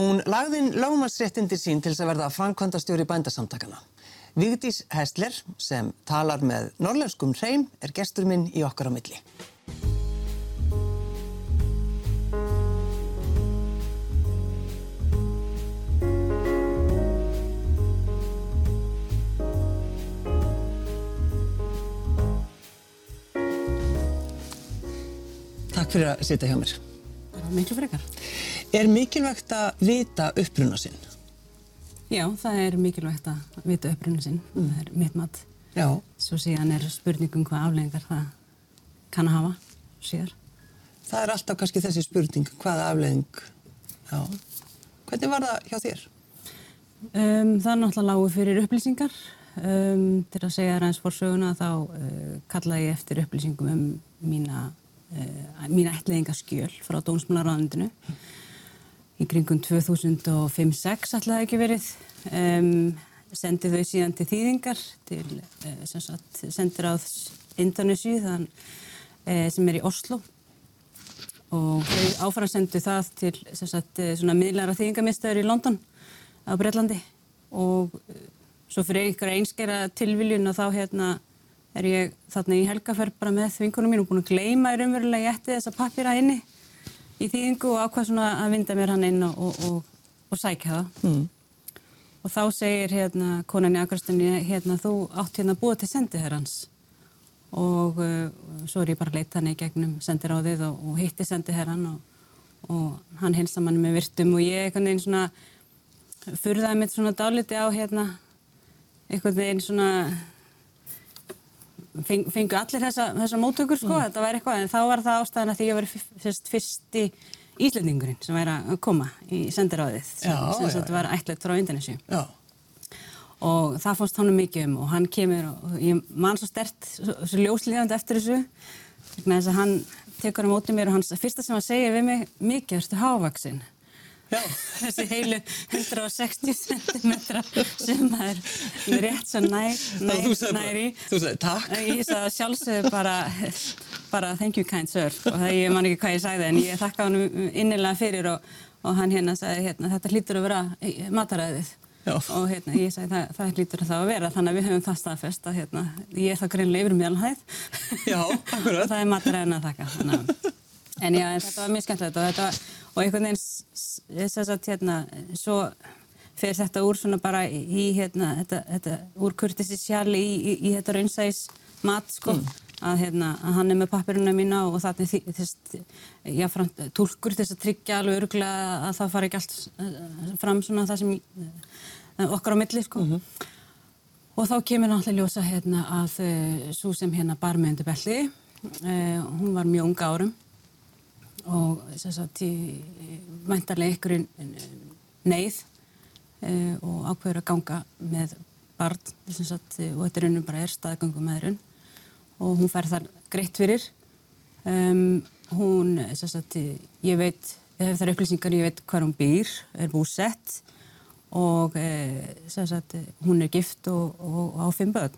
Hún lagðinn lágmarsréttindir sín til þess að verða framkvæmdastjóri bændasamtakana. Vigdís Hestler, sem talar með norrlenskum hreim, er gestur minn í okkar á milli. Takk fyrir að sitja hjá mér. Miklu frekar. Er mikilvægt að vita uppruna sinn? Já, það er mikilvægt að vita uppruna sinn. Það er mitt mat. Já. Svo síðan er spurningum hvað afleggingar það kann að hafa síðar. Það er alltaf kannski þessi spurning, hvaða afleðing? Já. Hvernig var það hjá þér? Um, það er náttúrulega lágu fyrir upplýsingar. Um, til að segja ræðins fórsöguna þá uh, kallaði ég eftir upplýsingum um mína, uh, mína ætliðingaskjöl frá Dómsmálaráðundinu. Í kringum 2005-06 ætlaði ekki verið. Um, sendi þau síðan til þýðingar til uh, sem sagt, sendir á Indonési uh, sem er í Oslo og þau áfram sendu það til sagt, uh, svona miðlæra þýðingarmistöður í London á Breitlandi og svo fyrir ykkur einskera tilviljun og þá hérna er ég þarna í helgaferð bara með vinkunum mín og búin að gleyma í raunverulega ég ætti þessa pappira inni í þýðingu og ákvað svona að vinda mér hann inn og, og, og, og sækja það. Mm. Og þá segir hérna konan í akkurstunni hérna þú átt hérna að búa til sendiherrans og uh, svo er ég bara að leita hann í gegnum sendiráðið og, og hitti sendiherran og, og hann hilsa manni með virtum og ég einhvern veginn svona furðaði mitt svona dáliti á hérna einhvern veginn svona feng, fengu allir þessa, þessa móttökur sko, þetta væri eitthvað en þá var það ástæðan að því ég var fyrst, fyrsti Íslandingurinn sem væri að koma í sendiráðið sem, Já, sem já, þetta var ætlet frá Indonési Já. og það fannst honum mikið um og hann kemur og ég man svo stert svo, svo ljóslíðandi eftir þessu þess að hann tekur á mótið mér og hans fyrsta sem hann segir við mig mikið erstu hávaksinn Já. Þessi heilu 160 cm sem er rétt svo nær, nær, þú sagði bara- nær í þú sagði takk. ég sagði sjálfsögðu bara bara thank you kind sir og það ég man ekki hvað ég sagði en ég þakka hann innilega fyrir og, og hann hérna sagði hérna, þetta hlýtur að vera mataræðið Já. og hérna, ég sagði það, það hlýtur að það að vera þannig að við höfum það staðfest að hérna, ég er það greinlega yfir akkurat. og það er mataræðin að þakka þannig að En já, en þetta var mjög skemmtilegt og þetta var, og einhvern veginn, þess að hérna, svo fer þetta úr svona bara í, hérna, þetta, þetta, úr kurtissi sjali í, í, í þetta raunsæs mat, sko, að, hérna, að hann er með pappiruna mína og það er þess, já, fram, tólkur þess að tryggja alveg öruglega að það fari ekki allt eh, fram svona það sem eh, okkar á milli, sko. Og þá kemur náttúrulega ljósa, hérna, að uh, svo sem hérna bar með undir belli, uh, hún var mjög unga árum og þess að mæntarlega ykkurinn neyð uh, og ákveður að ganga með barn sagt, og þetta er raunum bara er staðgangum meðrun og hún fær þar greitt fyrir. Um, hún, sagt, ég veit ef það er upplýsingar, ég veit hvað hún býr er búsett. Og uh, sagt, hún er gift og, og, og á fimm börn.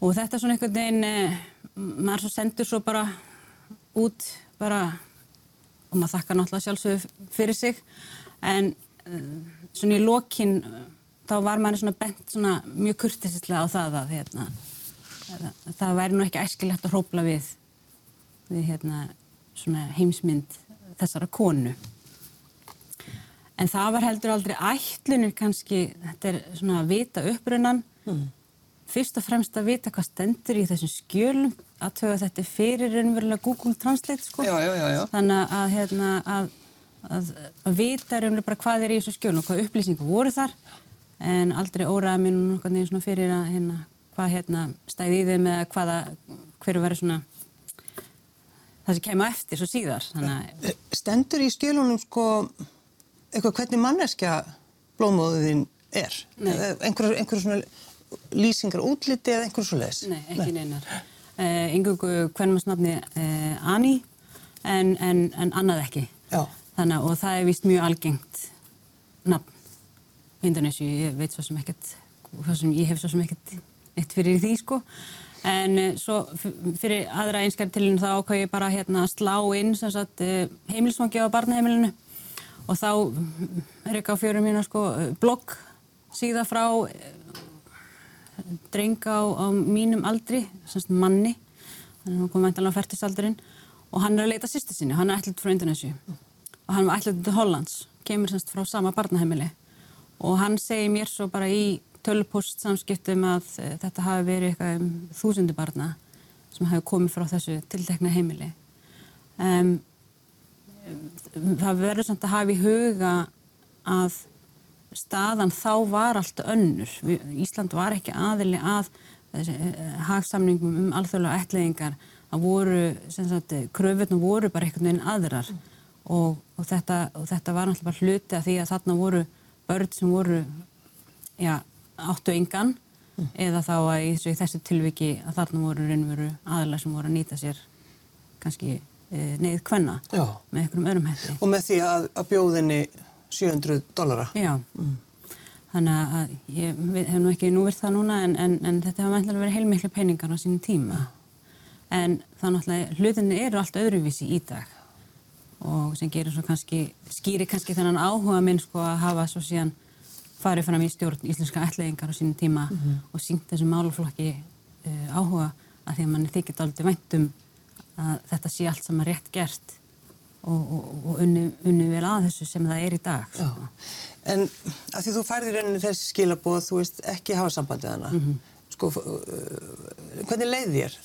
Og þetta er svona einhvern veginn uh, maður svo sendur svo bara út bara og maður þakkar náttúrulega sjálfsögðu fyrir sig. En uh, svona í lokin uh, þá var maður svona bent svona mjög kurtisislega á það að hérna, að, það væri nú ekki æskilegt að hrópla við við hérna heimsmynd þessara konu. En það var heldur aldrei ætlunir kannski þetta er svona að vita upprunnan mm. Fyrst og fremst að vita hvað stendur í þessum skjölum aðtöða þetta fyrir raunverulega Google Translate sko. Já, já, já, já. Þannig að, hérna, að, að, að vita raunverulega bara hvað er í þessu skjölun og hvað upplýsingar voru þar en aldrei óraða mér nú nokkuð svona fyrir að hérna, hvað hérna, stæði í þeim eða hvaða, hverju verið svona það sem kemur eftir svo síðar. Þannig... Stendur í skjölunum sko eitthvað hvernig manneskja blóðmóðuðin er? Einhverjum einhver svona lýsingar útliti eða einhverjum svo leiðis? Nei, ekki Nei. neinar. Uh, yngungu hvernmarsnafni uh, Ani en, en, en annað ekki. Já. Þannig og það er vist mjög algengt nafn í Indonési. Ég veit svo sem ekkert, sem ég hef svo sem ekkert eitt fyrir því sko. En uh, svo fyrir aðra einskjær tilinu þá ákvað ég bara hérna að slá inn sagt, heimilisvangi á barnaheimilinu og þá er ekki á fjörum mína sko blogg síða frá drenga á, á mínum aldri, semst manni, hann er komið mæntalega á færtisaldurinn og hann er að leita sýsti sinni, hann er ætlut frá Indonési og hann var ætlut til Hollands, kemur semst frá sama barnaheimili og hann segir mér svo bara í tölpost samskiptum að uh, þetta hafi verið eitthvað um þúsundu barna sem hafi komið frá þessu tiltekna heimili. Um, það verður samt að hafa í huga að staðan þá var allt önnur. Ísland var ekki aðili að eh, hagsamningum um alþjóðlega ætlaðingar að voru, sem sagt, kröfunum voru bara einhvern veginn aðrar mm. og, og, þetta, og þetta var náttúrulega bara hluti að því að þarna voru börn sem voru, já, áttu yngan mm. eða þá að í þessu, þessu tilviki að þarna voru reynveru aðlar sem voru að nýta sér kannski e, neyð kvenna já. með einhverjum örum hætti. Og með því að, að bjóðinni 700 dollara. Já, mm. þannig að ég hef nú ekki núvirt það núna en, en, en þetta hafa mætilega verið heilmiklu peningar á sínum tíma. En þannig að hlutinni eru allt öðruvísi í dag og sem gerir svo kannski, skýri kannski þennan áhuga minn sko að hafa svo síðan farið fram í stjórn íslenska ætlaðingar á sínum tíma mm -hmm. og syngt þessum máluflokki uh, áhuga að því að mann er þykit aldrei væntum að þetta sé allt saman rétt gert og, og, og unni, unni vel að þessu sem það er í dag sko. En að því þú færðir enni þessi skilabóð þú veist ekki hafa sambandið hana mm -hmm. sko, uh, hvernig leið þér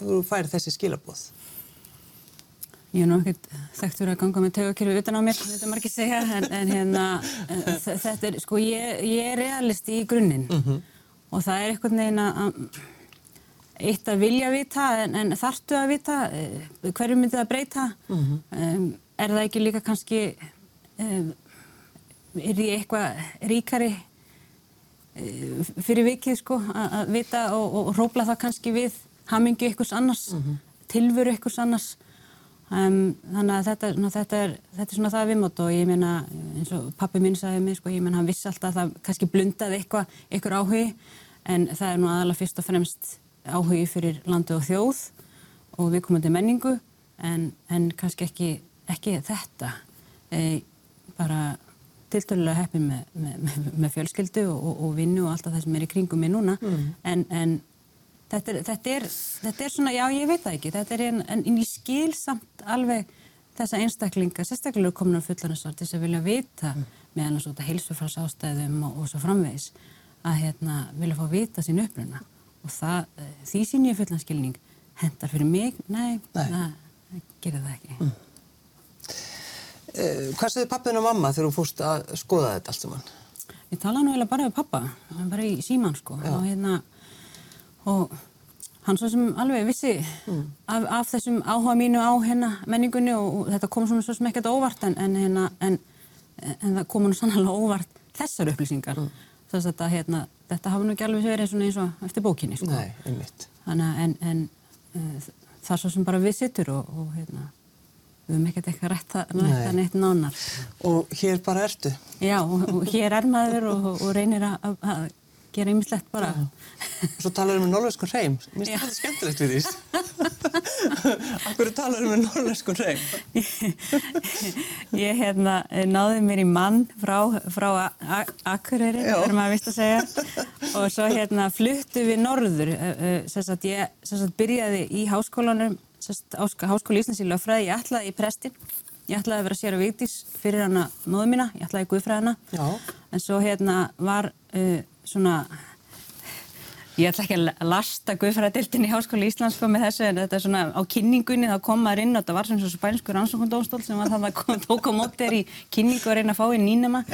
þú færð þessi skilabóð? Ég er nú ekkert þekktur að ganga með tegakirfi utan á mér, þetta maður ekki segja, en, en hérna, þetta er, sko, ég, ég er realist í grunninn mm -hmm. og það er einhvern veginn að eitt að vilja vita en, en þartu að vita eh, hverju myndi það breyta mm -hmm. um, er það ekki líka kannski um, er því eitthvað ríkari um, fyrir vikið sko að vita og, og, rópla það kannski við hamingu ykkurs annars mm -hmm. tilvöru ykkurs annars þannig að þetta, ná, þetta, er, þetta er svona það viðmót og ég meina eins og pappi minn sagði mig sko ég meina hann vissi alltaf að það kannski blundaði eitthvað ykkur áhugi en það er nú aðalega fyrst og fremst áhugi fyrir landu og þjóð og viðkomandi menningu en, en kannski ekki, ekki þetta e, bara tiltölulega heppin með, með, með fjölskyldu og, og vinnu og allt það sem er í kringum mig núna mm. en, en þetta, er, þetta, er, þetta er svona, já ég veit það ekki þetta er en, en í skil samt alveg þessa einstaklinga, sérstaklega komin á fullanarsvart þess að vilja vita mm. meðan svona heilsufrás ástæðum og, og svo framvegis að hérna vilja fá vita sín uppruna og það, eh, því sín ég fullan skilning hendar fyrir mig, nei, nei. það gerir það ekki mm. eh, Hvað segði pappin og mamma þegar þú fórst að skoða þetta allt saman? Ég talaði nú eiginlega bara við pappa bara í síman sko Já. og hérna og hann svo sem alveg vissi mm. af, af þessum áhuga mínu á hérna menningunni og, og þetta kom svona svo sem ekkert óvart en, en, hérna, en, en það kom nú sannlega óvart þessar upplýsingar mm. Þess að hérna, þetta hafa nú ekki alveg verið eins og eftir bókinni sko. Nei, einmitt. Þannig en, en uh, það er svo sem bara við sittur og, og hérna, við höfum ekkert eitthvað rætt að neitt nánar. Og hér bara ertu? Já, og, og hér er maður og, og reynir að gera ymmislegt bara. Svo talar um norðlöskun hreim. Mér finnst þetta skemmtilegt við því. Akkur talar um norðlöskun hreim? Ég hérna, náði mér í mann frá, frá Akureyri, verður maður vist að segja. Og svo hérna fluttu við norður. Sessat ég sessat byrjaði í háskólanum, háskóli Íslands í löffræði. Ég ætlaði í prestin. Ég ætlaði að vera sér að vitís fyrir hana móðu mína, ég ætlaði í Guðfræðina, en svo hérna var uh, svona ég ætla ekki að lasta Guðfræðadildin í Háskóli Íslands sko með þessu en þetta er svona á kynningunni þá kom maður inn og þetta var svona svo spænskur ansókundónstól sem var það að tóka mótið í kynningu og reyna að fá í nýnema.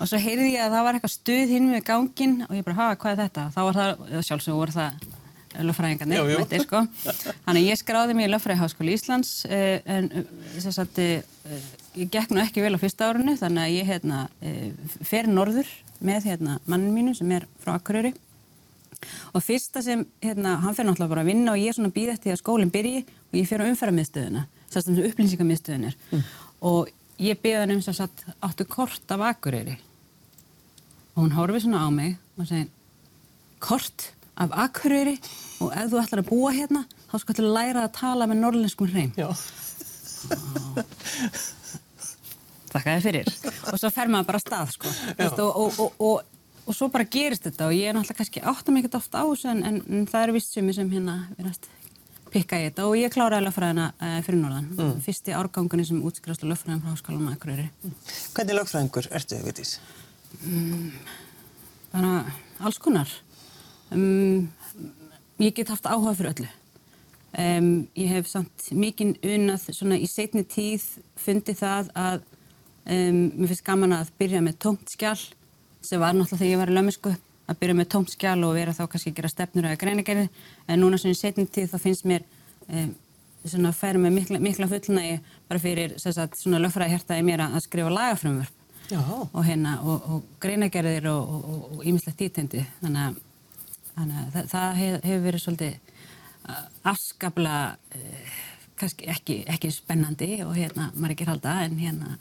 Og svo heyrði ég að það var eitthvað stuð hinn með gangin og ég bara hafa hvað er þetta? Þá var það sjálfsögur voru það löffræðingarnir sko. þannig ég skráði mér í Löffræði Háskóli Íslands eh, en þess að ég gekk nú ekki vel á fyrsta árunni þannig að ég hérna, eh, fer norður með hérna, mannin mínu sem er frá Akureyri. Og fyrsta sem, hérna, hann fer náttúrulega bara að vinna og ég er svona býð eftir að skólinn byrji og ég fer á umferðarmiðstöðuna, þess að upplýsingarmiðstöðunir mm. og ég beða hann um þess að áttu kort af Akureyri? Og hún horfið svona á mig og segir kort af Akureyri? Og ef þú ætlar að búa hérna þá ætlar að læra að tala með norrlenskum hreim þakka þér fyrir. Og svo fer maður bara að stað sko. Vist, og, og, og, og, og svo bara gerist þetta og ég er náttúrulega kannski áttam ekkert ofta á þessu en, en, en það eru vist sumi sem hérna verðast pikka í þetta. Og ég kláraði lögfræðina uh, fyrir norðan. Mm. fyrsti árgangunni sem útskrifast á lögfræðin frá háskólanum að Akureyri. Hvernig lögfræðingur ertu, Vitís? Mm, bara alls konar. Um, ég get haft áhuga fyrir öllu. Um, ég hef samt mikinn unnað svona í setni tíð fundið það að um, mér finnst gaman að byrja með tómt skjál sem var náttúrulega þegar ég var í lömmisku að byrja með tómt skjál og vera þá kannski að gera stefnur eða greinagerði en núna svona í setni tíð þá finnst mér um, svona að færa mig mikla, mikla fullnægi bara fyrir sagt, svona lögfræði hértaði mér að skrifa lagafrömmur og hérna og, og greinagerðir og ímislegt títendi þannig þannig að það, það hef, hefur verið svolítið afskapla uh, kannski ekki, ekki spennandi og hérna maður ekki halda en hérna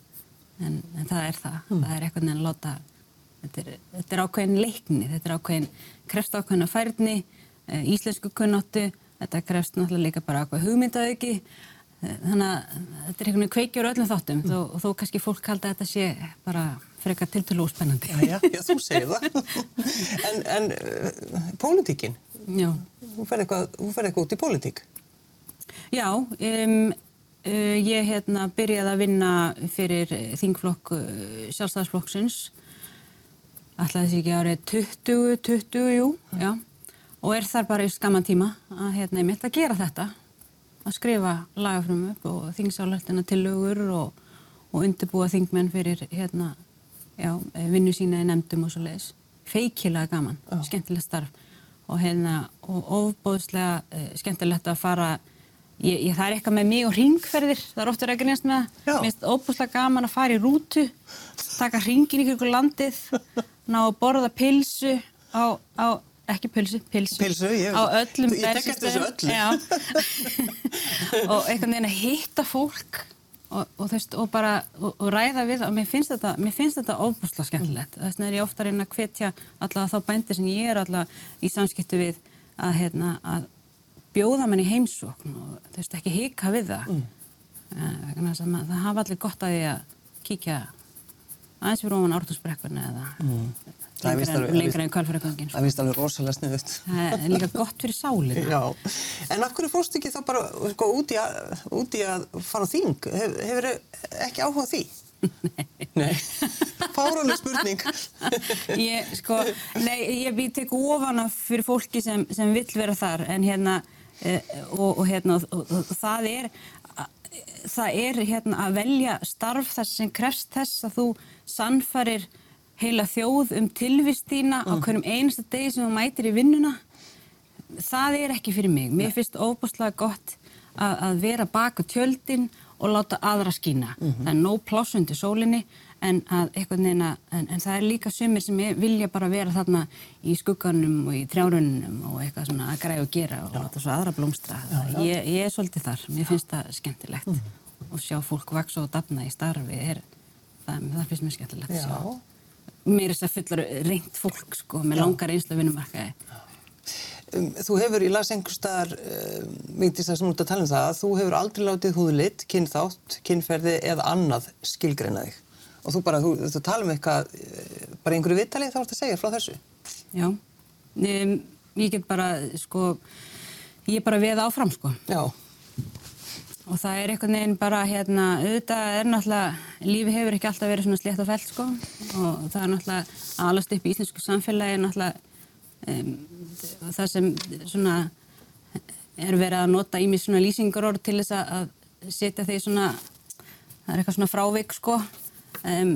en, en það er það, mm. það er eitthvað en að láta þetta er, þetta er ákveðin leikni, þetta er ákveðin krefst ákveðin að færni, uh, íslensku kunnáttu, þetta krefst náttúrulega líka bara ákveð hugmyndaauki þannig að þetta er einhvern veginn kveikjur öllum þáttum mm. og þó kannski fólk halda að þetta sé bara frekar tiltölu og spennandi. Já, já, já, þú segir það. en en uh, pólitíkin, þú fer eitthvað, eitthvað út í pólitík? Já, um, ég hérna byrjaði að vinna fyrir þingflokk uh, sjálfstæðarsflokksins, alltaf þessi ekki árið 20, 20, jú, mm. já, og er þar bara í skamman tíma að hérna ég mitt að gera þetta að skrifa lagafrum upp og þingsálartina til lögur og, og undirbúa þingmenn fyrir hérna, já, vinnu sína í nefndum og svo leiðis. Feikilega gaman, oh. skemmtilegt starf og hérna, og ofbóðslega skemmtilegt að fara ég, ég, það er eitthvað með mig og ringferðir það er ofta reyngar nýjast með það. Mér finnst ofbóðslega gaman að fara í rútu taka ringin ykkur landið ná að borða pilsu á, á ekki pilsu, pilsu, pilsu ég, á öllum ég tek eftir þessu öllu. Og einhvern veginn að hitta fólk og, og, veist, og bara og, ræða við og mér finnst þetta, þetta óbúslega skemmtilegt. Þess vegna er ég ofta að reyna að hvetja alla þá bændir sem ég er alla í samskiptu við að, hérna, að bjóða mann í heimsókn og þú veist ekki hika við það mm. uh, það hafa allir gott að því að kíkja aðeins fyrir ofan ártúsbrekkurna eða mm lengra en kvalfæragangin. Það finnst alveg rosalega sniðut. Það er líka gott fyrir sálina. Já, en af hverju fórst ekki þá bara sko, út, í að, út að fara á þing? Hef, hefur ekki áhuga því? Nei. Nei. Fáraleg spurning. ég, sko, nei, ég við tek ofana fyrir fólki sem, sem vill vera þar en hérna, og, og hérna, og, og, það er, það er hérna að velja starf þess sem krefst þess að þú sannfarir heila þjóð um tilvist þína mm. á hverjum einasta degi sem þú mætir í vinnuna. Það er ekki fyrir mig. Mér finnst óbúslega gott að, að vera baka tjöldin og láta aðra skýna mm -hmm. það er nóg plássundi sólinni en, en, en það er líka sumir sem vilja bara vera þarna í skugganum og í trjárunum og eitthvað svona að græða og gera og já. láta svo aðra blómstra já, já. Ég, ég er svolítið þar, mér finnst það skemmtilegt mm -hmm. og sjá fólk vaksa og dafna í starfi er, það, það finnst mér skemmtilegt að sjá mér er þess að fullar reynd fólk sko með langar einslu vinnumarkaði. Um, þú hefur í lasengustar, um, myndist það sem út að tala um það, að þú hefur aldrei látið húðlitt, kynþátt, kynferði eða annað skilgreina þig. Og þú bara, þú, þú tala um eitthvað, eh, bara einhverju vittalið þá ert að segja frá þessu. Já, um, ég get bara, sko, ég er bara veð áfram sko. Já og það er einhvern veginn bara hérna, auðvitað er náttúrulega, lífi hefur ekki alltaf verið svona slétt og fælt sko og það er náttúrulega alast upp í íslensku samfélagi náttúrulega um, það sem svona er verið að nota í mig svona lýsingarorð til þess að setja því svona, það er eitthvað svona frávik sko um,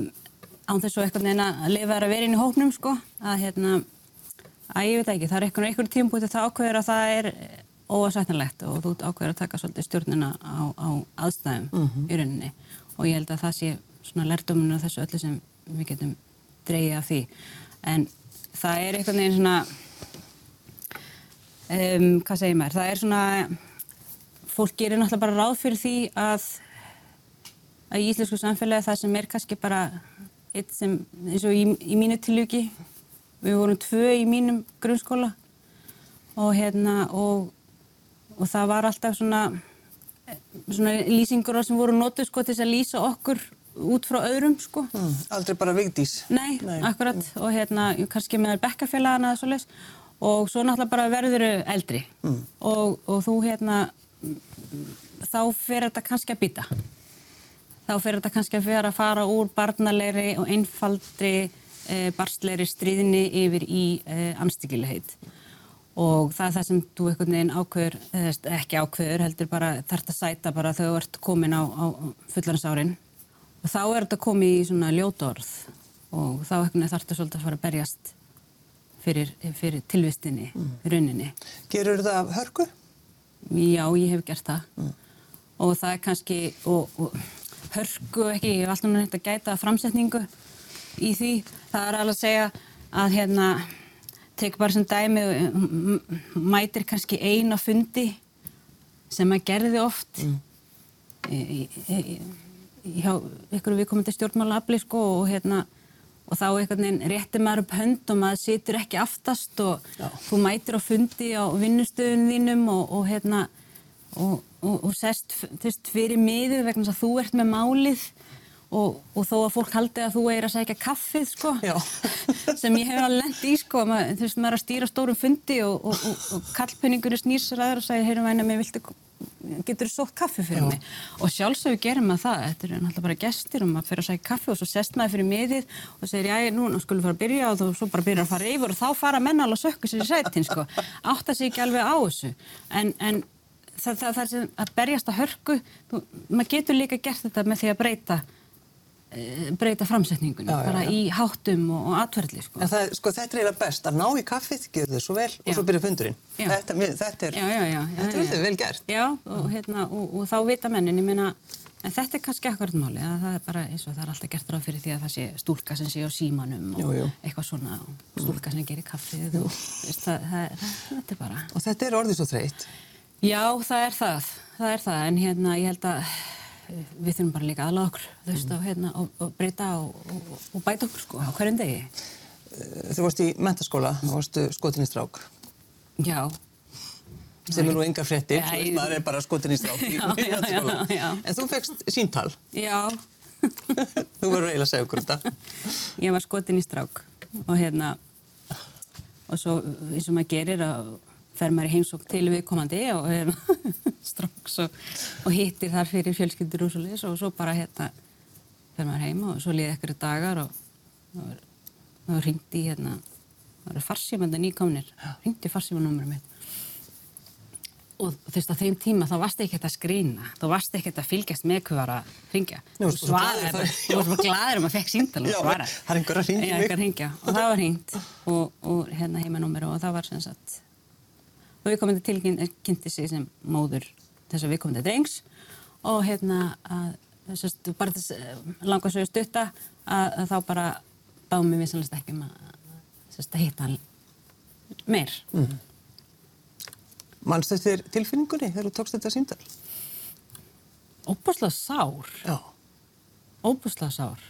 án þess að eitthvað neina að lifa er að vera inn í hóknum sko að hérna, að ég veit ekki, það er eitthvað einhverjum tímbútið það ákveður að það er óasættanlegt og þú ákveður að taka svolítið stjórnina á, á aðstæðum mm -hmm. í rauninni. Og ég held að það sé svona lærdominu af þessu öllu sem við getum dreyið af því. En það er einhvern veginn svona um, hvað segir maður, það er svona fólk gerir náttúrulega bara ráð fyrir því að að í íslensku samfélagi það sem er kannski bara eitt sem eins og í, í mínu tilvíki við vorum tvö í mínum grunnskóla og hérna og og það var alltaf svona, svona lýsingur sem voru nótu sko til að lýsa okkur út frá öðrum sko. Mm, aldrei bara vigdís. Nei, akkurat og hérna kannski með bekkafélagana eða svoleiðis og svo náttúrulega bara verður eldri Mm. og, og þú hérna þá fer þetta kannski að býta þá fer þetta kannski að fyrir að fara úr barnalegri og einfaldri e, barstlegri stríðinni yfir í e, anstíkilegheit og það er það sem þú einhvern veginn ákveður, eða ekki ákveður heldur bara þarft að sæta bara þú ert komin á, á fullansárin og þá er þetta komið í svona ljótorð og þá einhvern veginn þarftu svolítið að fara að berjast fyrir, fyrir tilvistinni, mm. rauninni. Gerur það af hörku? Já, ég hef gert það og það er kannski, og, og hörku ekki, ég hef alltaf náttúrulega að gæta framsetningu í því. Það er alveg að segja að hérna, tek bara sem dæmi, mætir kannski eina fundi sem að gerði oft mm. í, í, í, hjá ykkur viðkomandi stjórnmálaafli sko og hérna og þá einhvern veginn réttir maður upp hönd og maður situr ekki aftast og Já. þú mætir á fundi á vinnustöðun þínum og, og hérna og, og, og sest veist, fyrir miður vegna þess að þú ert með málið og, og þó að fólk haldi að þú er að sækja kaffið sko Já. sem ég hefur alveg lent í sko maður, þú veist maður er að stýra stórum fundi og, snýr sér aður og segir heyrum væna mig viltu getur þú sótt kaffi fyrir mig? Og sjálfsögur gerir maður það. Þetta er náttúrulega bara gestir og maður fyrir að sækja kaffi og svo sest maður fyrir miðið og segir já nú, nú skulum fara að byrja og þú svo bara byrjar að fara yfir og þá fara menn alveg að sökka sér í sætin sko. Átta sig ekki alveg á þessu. En, en það, það, það sem að berjast að hörku þú, maður getur líka gert þetta með því að breyta eh, breyta framsetningunni, Já, já, bara já. í háttum og, og atverðli sko. En það, sko, þetta er eiginlega best að ná í kaffið, gerðu þið svo vel og Já. svo byrja fundurinn. Já. Þetta, þetta er, Já, já, já. já, þetta er já, já. vel gert. Já, og, hérna, og, og þá vita mennin, ég meina, en þetta er kannski akkurat máli, að það er bara eins og það er alltaf gert ráð fyrir því að það sé stúlka sem sé á símanum og Jú, jú. eitthvað svona, og stúlka sem gerir kaffið og veist, það, það, það, þetta er bara. Og þetta er orðið svo þreytt. Já, það er það, það er það, en hérna ég held að eh, við þurfum bara líka aðlaða okkur, þú veist, og, hérna, og, og breyta og, og, og bæta okkur, sko, á hverjum degi. Þú varst í mentaskóla, þú varstu skotin í strák, Já, sem er nú enga veist, ég- maður er bara skotin í strák í, í já, já, já. En þú fegst síntal, já. þú verður eiginlega að segja okkur þetta. ég var skotin í strák og hérna og svo eins og maður gerir að fer maður í heimsók til viðkomandi og hérna, stráks og, og hittir þar fyrir fjölskyldur og svo leis og svo bara hérna fer maður heim og svo liði ekkert dagar og hringt í hérna það var farsímanda nýkomnir. Hringt í farsímanúmurum mitt. Og þú veist að þeim tíma þá varst ekki að skrína þá varst ekki að fylgjast með hvað var að ringja Þú svaraði það- þú varst bara glaður um að fekk síndal og Já, svara það er einhver að hringja í Já, mig. einhver að hringja. Og það var hringt. Og, og hérna heimanúmer og það var sem sagt og viðkomandi tilkynnti sig sem móður þess að viðkomandi drengs og hérna að að bara þess langa sögur stutta að, að þá bara báðum við vissanlega ekki um að, þess að hitta hann meir Mm. Manst eftir tilfinningunni þegar þú tókst þetta síntal? óbúslega sár Já. óbúslega sár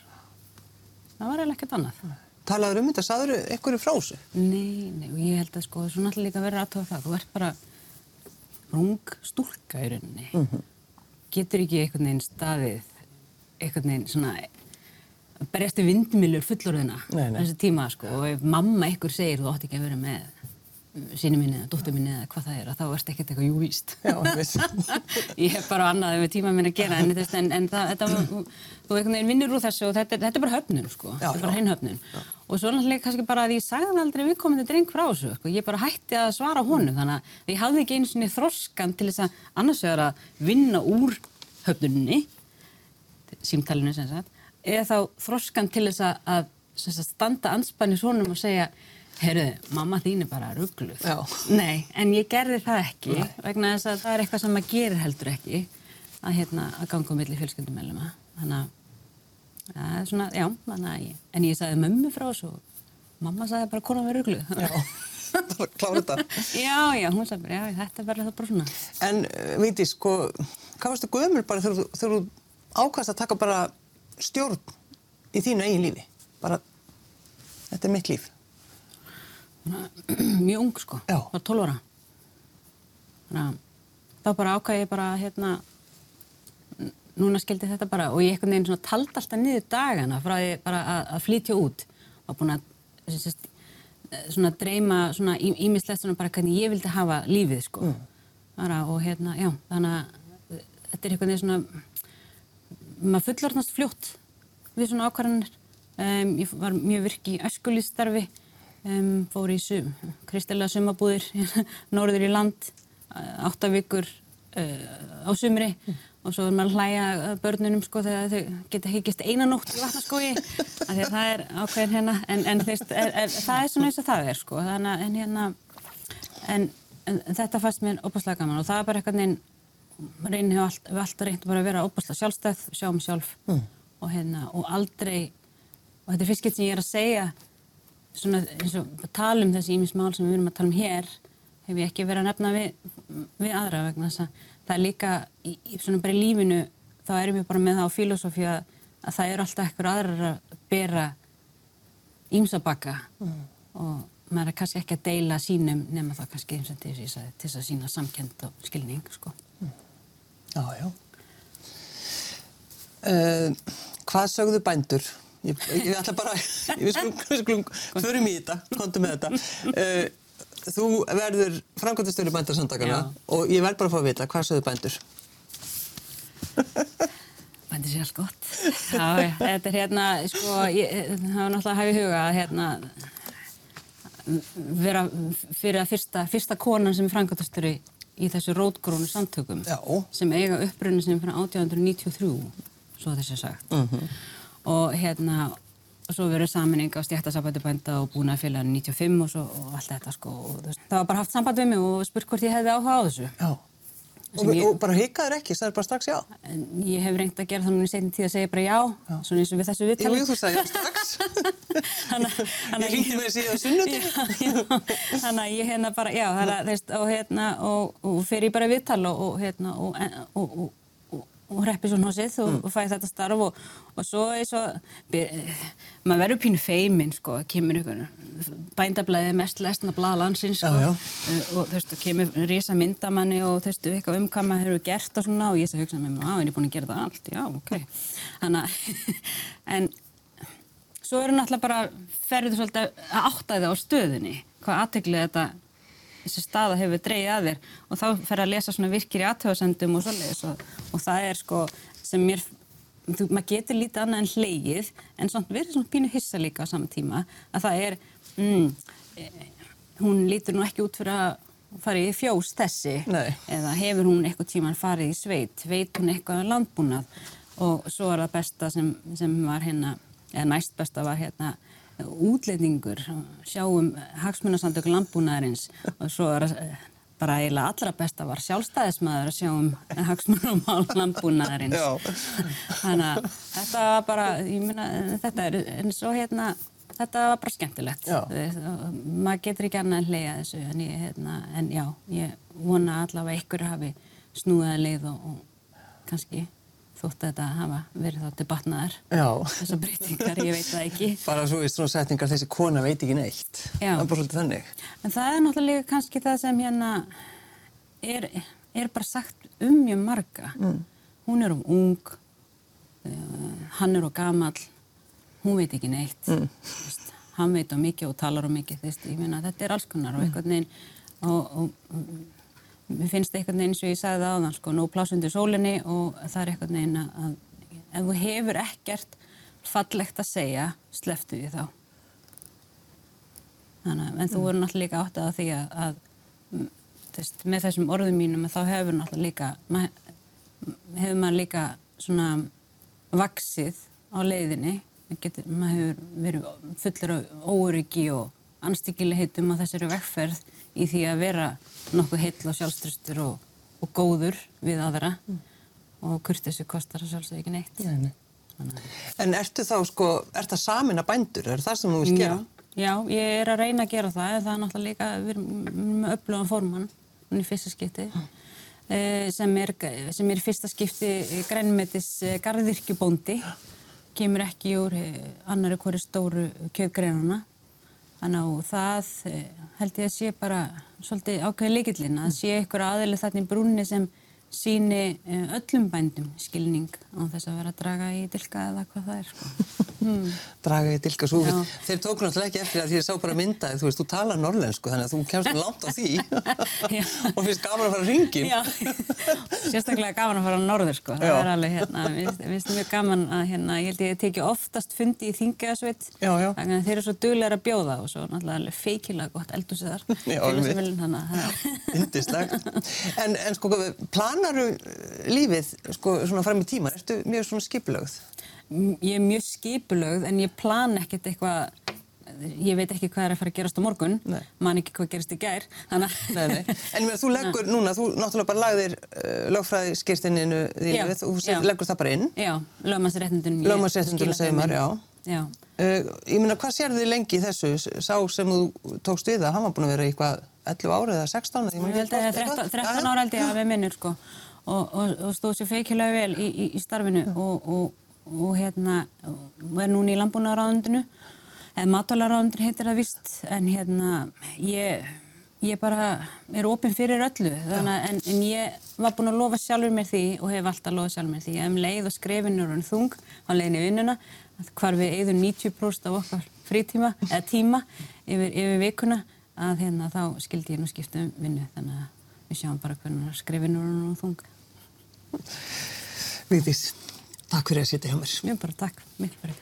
það var eiginlega ekkert annað Talaður um þetta, saður einhverju frá þessu? Nei, nei, og ég held að sko, svo náttúrulega líka verður aðtöða það, þú ert bara rung stúlka í rauninni. Mhm. Getur ekki einhvern veginn staðið, einhvern veginn svona, berjast í vindmilur fullorðina þessi tíma, sko, og ef mamma ykkur segir þú átt ekki að vera með síni minni eða dóttur minni eða hvað það er, að þá ert ekkert eitthvað júvíst. Ég hef bara annað með tíma minn að gera en, en, en það, þetta, þú einhvern veginn vinnur úr þessu og þetta, þetta er bara höfnun sko, Já, þetta er bara já. hrein höfnun og svo náttúrulega kannski bara að ég sagði aldrei viðkomandi dreng frá þessu, sko. ég bara hætti að svara honum þannig að ég hafði ekki einu sinni þroskan til þess að annars vegar að vinna úr höfnuninni símtalinu sem sagt eða þá þroskan til þess að, að standa anspannis honum og segja Herru, mamma þín er bara ruggluð. Já. Nei, en ég gerði það ekki vegna þess að það er eitthvað sem maður gerir heldur ekki að, hérna, að ganga um milli fjölskyldumelluma. Þannig að, það er svona, já, þannig að ég, en ég sagði mömmu frá þessu og mamma sagði bara konan var ruggluð. Já, klára þetta. já, já, hún sagði bara, já, þetta er bara það bara svona. En uh, veit ég, sko, hvað varstu gömul bara þegar, þú- ákast að taka bara stjórn í þínu eigin lífi? Bara, þetta er mitt líf. Mjög ung, sko. Já. Var 12 ára. Þannig að þá bara ákvæði ég bara, hérna, núna skildi þetta bara og ég einhvern veginn svona taldi alltaf niður dagana frá því bara að, flytja út og búin að eh, svona dreyma svona ímislegt svona bara hvernig ég vildi hafa lífið sko bara, og hérna, já, þannig að þetta er einhvern veginn svona maður fullorðnast fljótt við svona ákvarðanir um, ég var mjög virk í öskulíðstarfi um, fór í sum, kristilega sumabúðir norður í land áttavíkur uh, á sumri. Og svo er maður að hlæja börnunum sko þegar þau geta higgist einanótt í vatnaskói það er ákveðin hérna. En, en þeist, er, er, það er svona eins og það er sko. Þannig að en hérna en, en þetta fannst mér óbúslega gaman. Og það er bara eitthvað neinn reynir hefur allt, alltaf reynd bara að vera óbúslega sjálfstæð sjá mig sjálf. Mm. og hérna og aldrei og þetta er fyrst getur sem ég er að segja svona eins og tala um þessi ímismál sem við erum að tala um hér hef ég ekki verið að nefna við, við aðra vegna þess að það er líka í, svona bara í lífinu þá erum við bara með það á filosófi að, að það eru alltaf ekkur aðrar að bera ímsabakka mm. og maður er kannski ekki að deila sínum nema það kannski eins og til þess að sína samkend og skilning sko. Mm. Já, já. Uh, hvað sögðu bændur? Ég, ég ætla bara, við skulum, förum í þetta, kontum með þetta. Uh, þú verður framkvæmtastöru bændarsamtakana og ég verð bara að fá að vita, hvað sögðu bændur? Bændur sé alls gott. Já, þetta er hérna, sko, ég, það var náttúrulega að hafa í huga að hérna vera fyrir að fyrsta, fyrsta konan sem er framkvæmtastöru í þessu rótgrónu samtökum Já. sem eiga upprunni sem frá 1893, svo þessi sagt. Mm -hmm. Og hérna, og svo verið saminning á stjættasabæti bænda og búin að félaginu 95 og, svo, og allt þetta sko og það var bara haft samband við mig og spurt hvort ég hefði áhuga á þessu. Já, og, ég, og bara hikaður ekki, það er bara strax já. En Ég hef reynd að gera það núna í setin tíð að segja bara já, já. svona eins og við þessu viðtali. Jú, þú sagði strax. Ég ringdi með síðan sunnundi Þannig að ég hérna bara, já, það er og hérna, og, og fer ég bara viðtal og hérna og og hreppi svo hnósið og, mm. og fæði þetta starf og, og svo er svo maður verður pínu feiminn sko kemur ykkur bændablaðið mest lesna blað landsins sko, já, já. Uh, og þú veist, kemur risa myndamanni og þú veist, eitthvað um hvað maður hefur gert og svona og ég sé hugsa með mér, er ég búin að gera það allt já, ok, þannig að en svo eru náttúrulega bara ferður svolítið að áttæða á stöðinni, hvað aðteglið þetta þessi staða hefur dreyið að þér og þá fer að lesa svona virkir í aðtöðasendum og svoleiðis og, og það er sko sem mér, þú, maður getur lítið annað en hleið en svona verður svona pínu hissa líka á saman tíma að það er, mm, hún lítur nú ekki út fyrir að fara í fjós þessi Nei. eða hefur hún eitthvað tíman farið í sveit, veit hún eitthvað um landbúnað og svo er það besta sem, sem var hérna, eða næst besta var hérna útleitingur, sjáum hagsmunarsamtök landbúnaðarins og svo er bara eiginlega allra besta var sjálfstæðismæður að sjáum hagsmunarmál landbúnaðarins. Þannig að þetta var bara, ég myna, þetta er eins og hérna, þetta var bara skemmtilegt. Já. Maður getur ekki annað en leiða þessu, en, ég, hérna, en já, ég vona allavega ykkur hafi snúðað leið og, og kannski þótt að þetta hafa verið þá til batnaðar. Þessar breytingar, ég veit það ekki. Bara svo í svona setningar þessi kona veit ekki neitt. Já. það er bara svolítið þannig. En það er náttúrulega kannski það sem hérna er, er bara sagt um mjög marga. Mm. hún er um ung uh, hann er um gamal hún veit ekki neitt. Mm. Vist, hann veit um mikið og talar um mikið Vist, myna, þetta er alls konar og eitthvað neinn og, og mér finnst eitthvað neins og ég sagði það áðan sko, nú plásundir sólinni og það er eitthvað neina að ef þú hefur ekkert fallegt að segja, sleftu því þá. Þannig, en þú verður náttúrulega líka áttið á því að, að þess, með þessum orðum mínum þá hefur náttúrulega líka, mað, hefur maður líka svona vaksið á leiðinni, getur, maður hefur verið fullur af óryggi og anstíkilegheitum á þessari vekkferð í því að vera nokkuð heill og sjálfströstur og, og góður við aðra mm. og kurtissu kostar það sjálfsög ekki neitt. Nei, nei. En ertu þá sko, ert það samin að bændur? Er það sem þú vilt gera? Já, ég er að reyna að gera það en það er náttúrulega líka, við erum með öflugan formann, hún er fyrsta skipti mm. sem, er, sem er fyrsta skipti grænmetis garðirkjubóndi kemur ekki úr annari hverju stóru kjöfgreinuna Þannig að það eh, held ég að sé bara svolítið ákveði líkillin að sé ykkur aðeins þarna í brúnni sem síni eh, öllum bændum skilning á þess að vera að draga í dilka eða hvað það er sko. hmm. Draga í dilka svo. Já. Þeir tók náttúrulega ekki eftir að því ég sá bara myndaði, þú veist, þú talar norlensku þannig að þú kemst langt á því Já. og finnst gaman að fara að ringin. Já, sérstaklega gaman að fara á norður sko, Já. það er alveg hérna, mér finnst mjög gaman að hérna, ég held ég teki oftast fundi í þingjasveit, Já, já. þannig að þeir eru svo duglegar að bjóða og svo náttúrulega feikilega gott eldhúsið planaru lífið sko, svona fram í tíma? Ertu mjög svona skipulögð? Ég er mjög skipulögð en ég plan ekkert eitthvað, ég veit ekki hvað er að fara að gerast á morgun, Nei. man ekki hvað gerist í gær. Nei, nei. En meina, þú leggur núna, þú náttúrulega bara lagðir uh, lögfræði skýrstinninu Já, þínu, þú leggur það bara inn. Já, lögmannsréttindun. Lögmannsréttindunum, segir maður, já. Já. Uh, ég meina, hvað sérðu þið lengi í þessu? Sá sem þú tókst við það, hann var búin að vera í hvað 11 ára eða 16? Ég Ég held að það er 13, 13 ára held ég að við minnur sko. Og, og, og stóð sér feikilega vel í, í, í starfinu og, og, og hérna og er núna í landbúnaðaráðundinu eða matalaráðundin heitir það vist en hérna ég, ég bara er opinn fyrir öllu. Þannig en, en ég var búin að lofa sjálfur mér því og hef alltaf lofað sjálfur mér því. Að um leið og skrefinu er þung á leiðinni vinnuna hvar við eigðum 90% af okkar frítíma eða tíma yfir, yfir vikuna að hérna þá skildi ég nú skipta um vinnu þannig að við sjáum bara hvernig skrifinu er nú þung. Vigdís, takk fyrir að sitja hjá mér. Mjög bara takk, miklu bara.